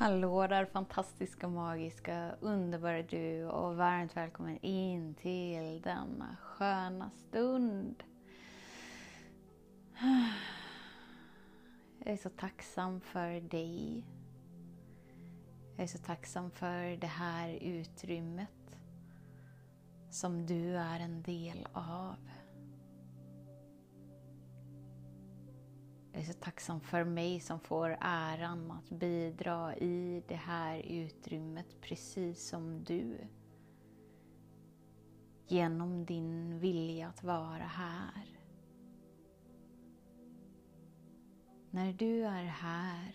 Hallå där fantastiska, magiska, underbara du och varmt välkommen in till denna sköna stund. Jag är så tacksam för dig. Jag är så tacksam för det här utrymmet som du är en del av. Jag är så tacksam för mig som får äran att bidra i det här utrymmet precis som du. Genom din vilja att vara här. När du är här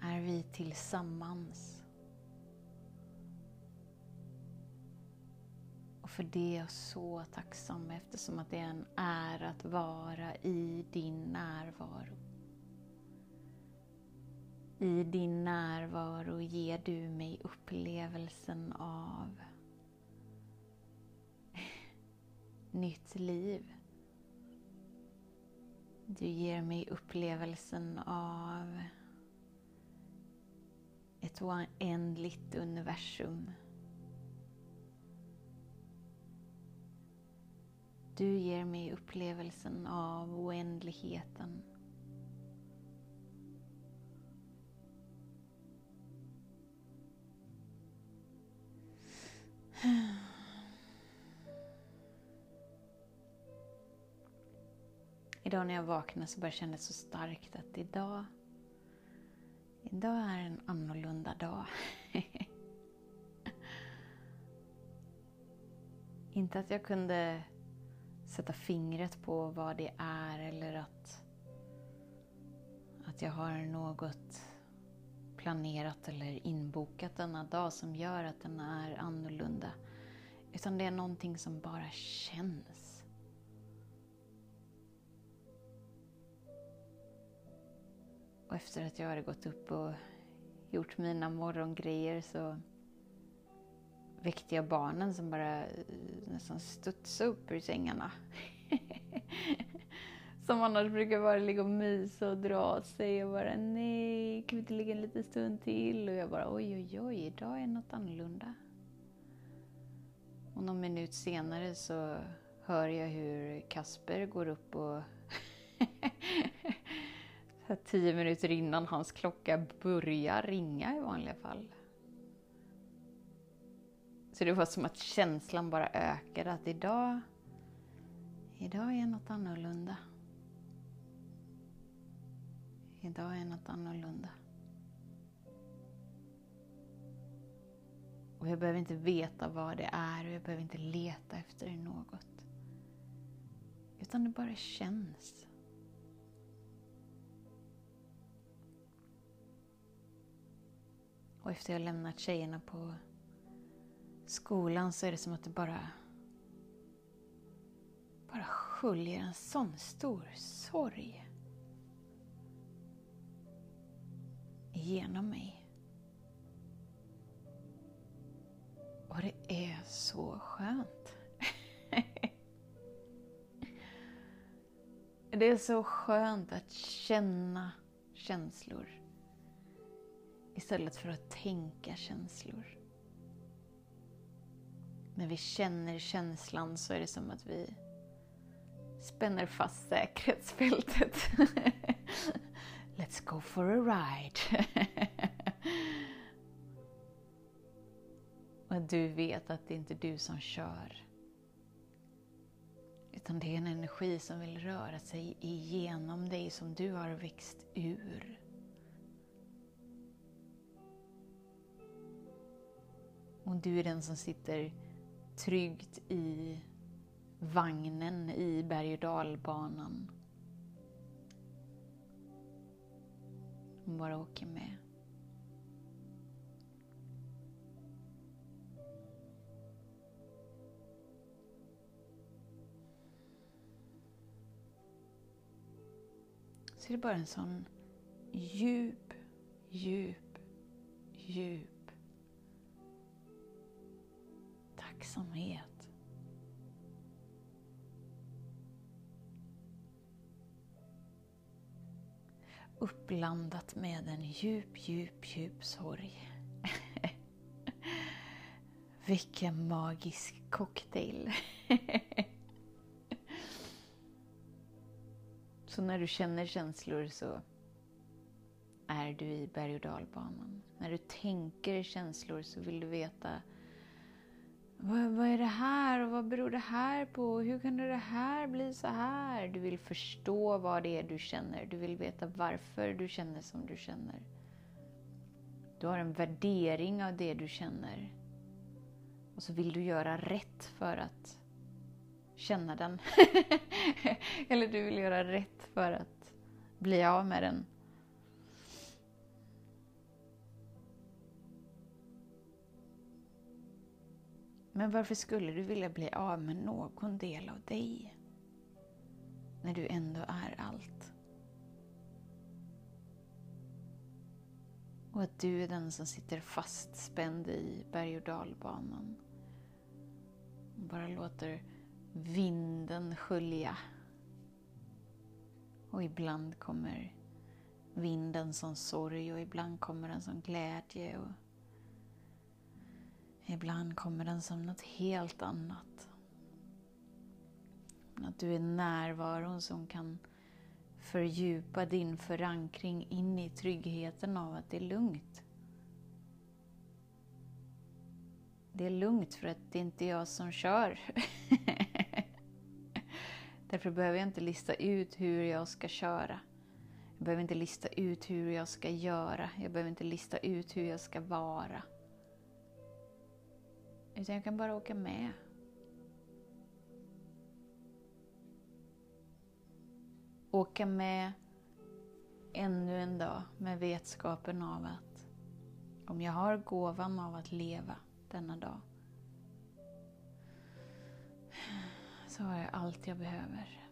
är vi tillsammans för det är jag så tacksam eftersom att det är en ära att vara i din närvaro. I din närvaro ger du mig upplevelsen av nytt liv. Du ger mig upplevelsen av ett oändligt universum Du ger mig upplevelsen av oändligheten. Idag när jag vaknade så bara jag känna så starkt att idag, idag är en annorlunda dag. Inte att jag kunde sätta fingret på vad det är eller att, att jag har något planerat eller inbokat denna dag som gör att den är annorlunda. Utan det är någonting som bara känns. Och efter att jag hade gått upp och gjort mina morgongrejer så väckte jag barnen som bara eh, nästan studsade upp ur sängarna. som annars brukar bara ligga och mysa och dra sig och bara nej, kan vi inte ligga en liten stund till? Och jag bara oj, oj, oj, idag är något annorlunda. Och någon minut senare så hör jag hur Kasper går upp och tio minuter innan hans klocka börjar ringa i vanliga fall så det var som att känslan bara ökade att idag, idag är något annorlunda. Idag är något annorlunda. Och jag behöver inte veta vad det är och jag behöver inte leta efter något. Utan det bara känns. Och efter jag lämnat tjejerna på skolan så är det som att det bara bara sköljer en sån stor sorg igenom mig. Och det är så skönt. det är så skönt att känna känslor istället för att tänka känslor när vi känner känslan så är det som att vi spänner fast säkerhetsfältet. Let's go for a ride. Och du vet att det inte är du som kör. Utan det är en energi som vill röra sig igenom dig som du har växt ur. Och du är den som sitter tryggt i vagnen i berg och dalbanan. Hon bara åker med. Så är det bara en sån djup, djup, djup tacksamhet. Uppblandat med en djup, djup, djup sorg. Vilken magisk cocktail! så när du känner känslor så är du i berg och dalbanan. När du tänker känslor så vill du veta vad, vad, är det här och vad beror det här på? Hur kan det här bli så här? Du vill förstå vad det är du känner. Du vill veta varför du känner som du känner. Du har en värdering av det du känner. Och så vill du göra rätt för att känna den. Eller du vill göra rätt för att bli av med den. Men varför skulle du vilja bli av med någon del av dig? När du ändå är allt. Och att du är den som sitter fastspänd i berg och dalbanan. Och bara låter vinden skölja. Och ibland kommer vinden som sorg och ibland kommer den som glädje. Och ibland kommer den som något helt annat. Att du är närvaron som kan fördjupa din förankring in i tryggheten av att det är lugnt. Det är lugnt för att det är inte jag som kör. Därför behöver jag inte lista ut hur jag ska köra. Jag behöver inte lista ut hur jag ska göra. Jag behöver inte lista ut hur jag ska vara. Utan jag kan bara åka med. Åka med ännu en dag med vetskapen av att om jag har gåvan av att leva denna dag så har jag allt jag behöver.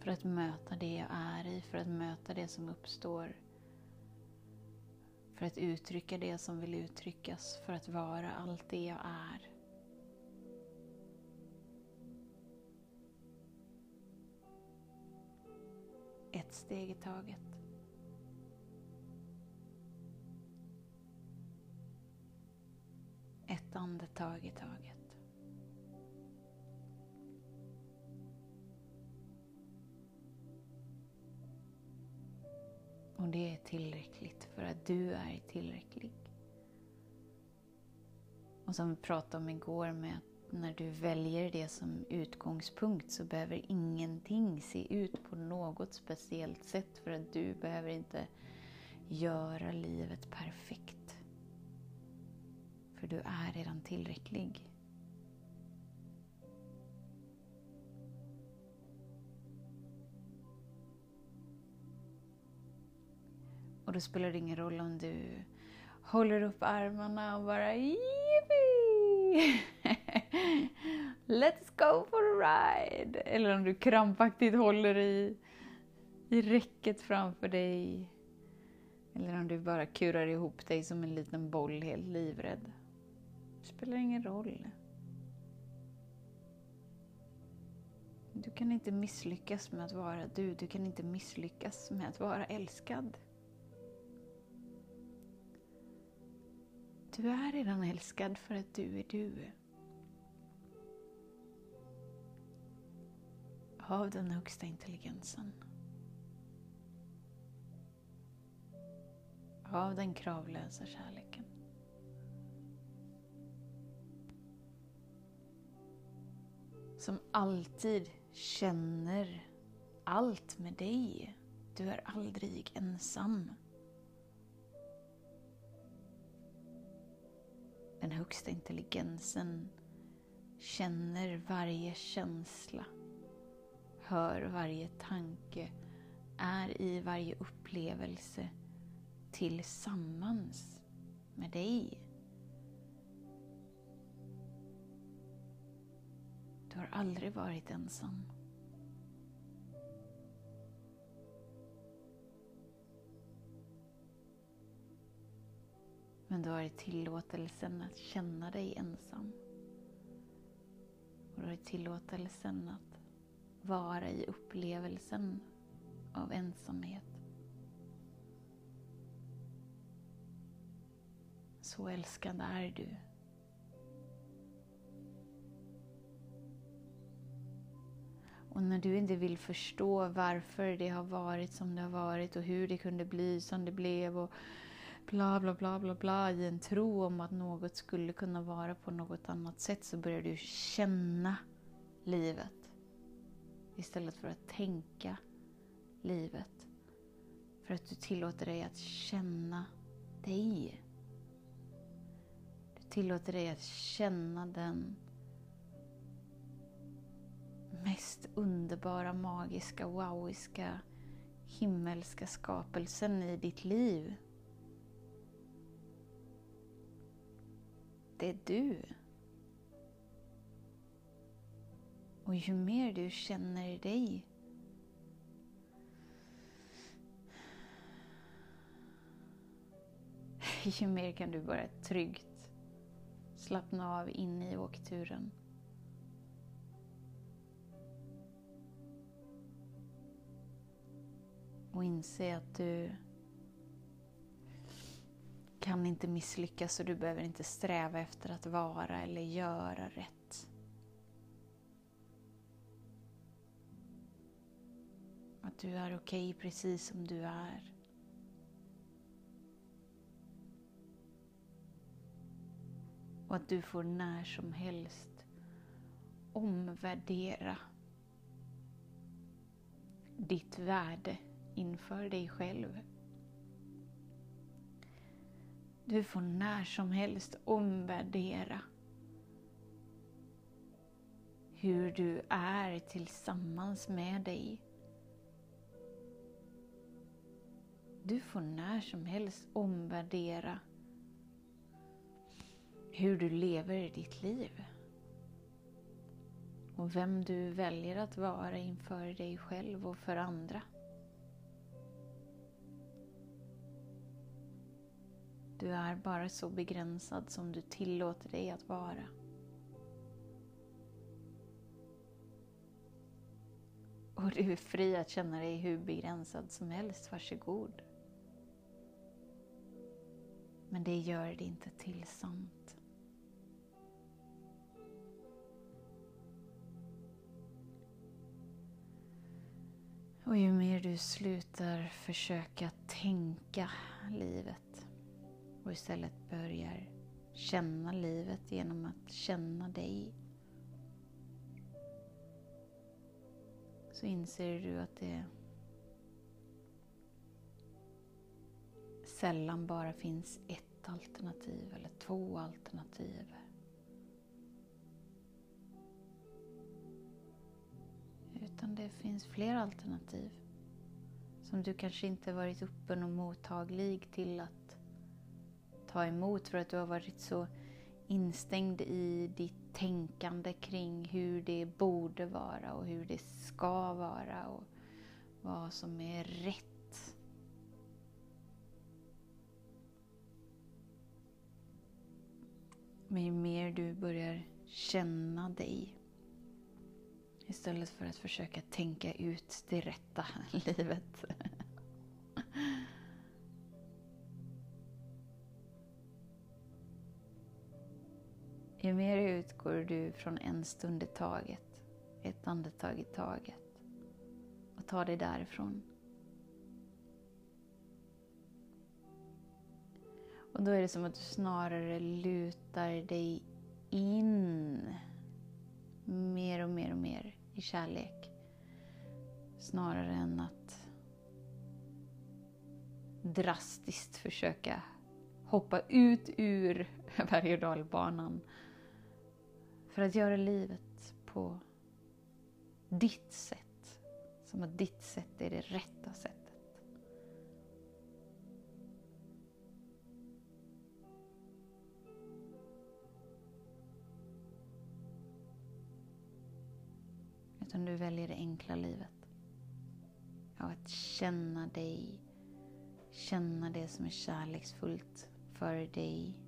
För att möta det jag är i, för att möta det som uppstår. För att uttrycka det som vill uttryckas, för att vara allt det jag är. Ett steg i taget. Ett andetag i taget. Det är tillräckligt för att du är tillräcklig. Och som vi pratade om igår med att när du väljer det som utgångspunkt så behöver ingenting se ut på något speciellt sätt för att du behöver inte göra livet perfekt. För du är redan tillräcklig. Då spelar det ingen roll om du håller upp armarna och bara Yippee! Let's go for a ride! Eller om du krampaktigt håller i, i räcket framför dig. Eller om du bara kurar ihop dig som en liten boll helt livrädd. Det spelar ingen roll. Du kan inte misslyckas med att vara du. Du kan inte misslyckas med att vara älskad. Du är redan älskad för att du är du. Av den högsta intelligensen. Av den kravlösa kärleken. Som alltid känner allt med dig. Du är aldrig ensam. Den högsta intelligensen känner varje känsla, hör varje tanke, är i varje upplevelse tillsammans med dig. Du har aldrig varit ensam. Men du har i tillåtelsen att känna dig ensam. Och du har i tillåtelsen att vara i upplevelsen av ensamhet. Så älskad är du. Och när du inte vill förstå varför det har varit som det har varit och hur det kunde bli som det blev och bla bla bla bla bla i en tro om att något skulle kunna vara på något annat sätt så börjar du känna livet istället för att tänka livet. För att du tillåter dig att känna dig. Du tillåter dig att känna den mest underbara, magiska, wowiska, himmelska skapelsen i ditt liv. Det är du. Och ju mer du känner dig ju mer kan du bara tryggt slappna av in i åkturen. Och inse att du kan inte misslyckas och du behöver inte sträva efter att vara eller göra rätt. Att du är okej okay precis som du är. Och att du får när som helst omvärdera ditt värde inför dig själv. Du får när som helst omvärdera hur du är tillsammans med dig. Du får när som helst omvärdera hur du lever ditt liv. Och vem du väljer att vara inför dig själv och för andra. Du är bara så begränsad som du tillåter dig att vara. Och du är fri att känna dig hur begränsad som helst, varsågod. Men det gör det inte till sant. Och ju mer du slutar försöka tänka livet och istället börjar känna livet genom att känna dig så inser du att det sällan bara finns ett alternativ eller två alternativ. Utan det finns fler alternativ som du kanske inte varit öppen och mottaglig till att ta emot för att du har varit så instängd i ditt tänkande kring hur det borde vara och hur det ska vara och vad som är rätt. Men ju mer du börjar känna dig istället för att försöka tänka ut det rätta livet Ju mer utgår du från en stund i taget, ett andetag i taget och tar dig därifrån. Och då är det som att du snarare lutar dig in mer och mer och mer i kärlek. Snarare än att drastiskt försöka hoppa ut ur berg och dalbanan för att göra livet på ditt sätt. Som att ditt sätt är det rätta sättet. Utan du väljer det enkla livet. Av att känna dig, känna det som är kärleksfullt för dig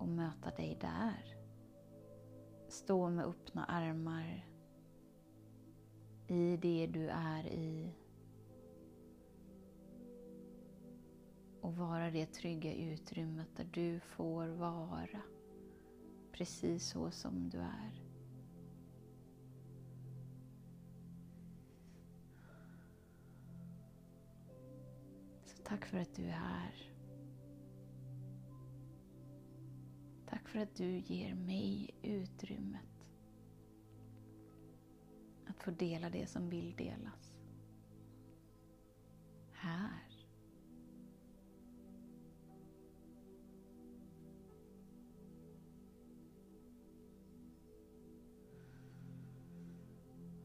och möta dig där. Stå med öppna armar i det du är i. Och vara det trygga utrymmet där du får vara precis så som du är. Så tack för att du är här. För att du ger mig utrymmet att få dela det som vill delas. Här.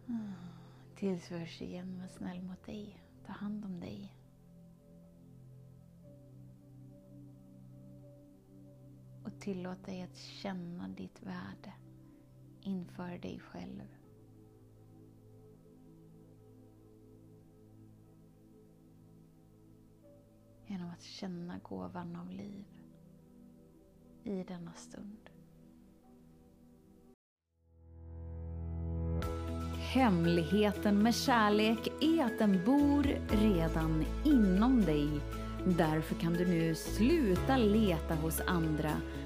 Mm. Tills vi hörs igen, var snäll mot dig. Ta hand om dig. Tillåt dig att känna ditt värde inför dig själv. Genom att känna gåvan av liv i denna stund. Hemligheten med kärlek är att den bor redan inom dig. Därför kan du nu sluta leta hos andra.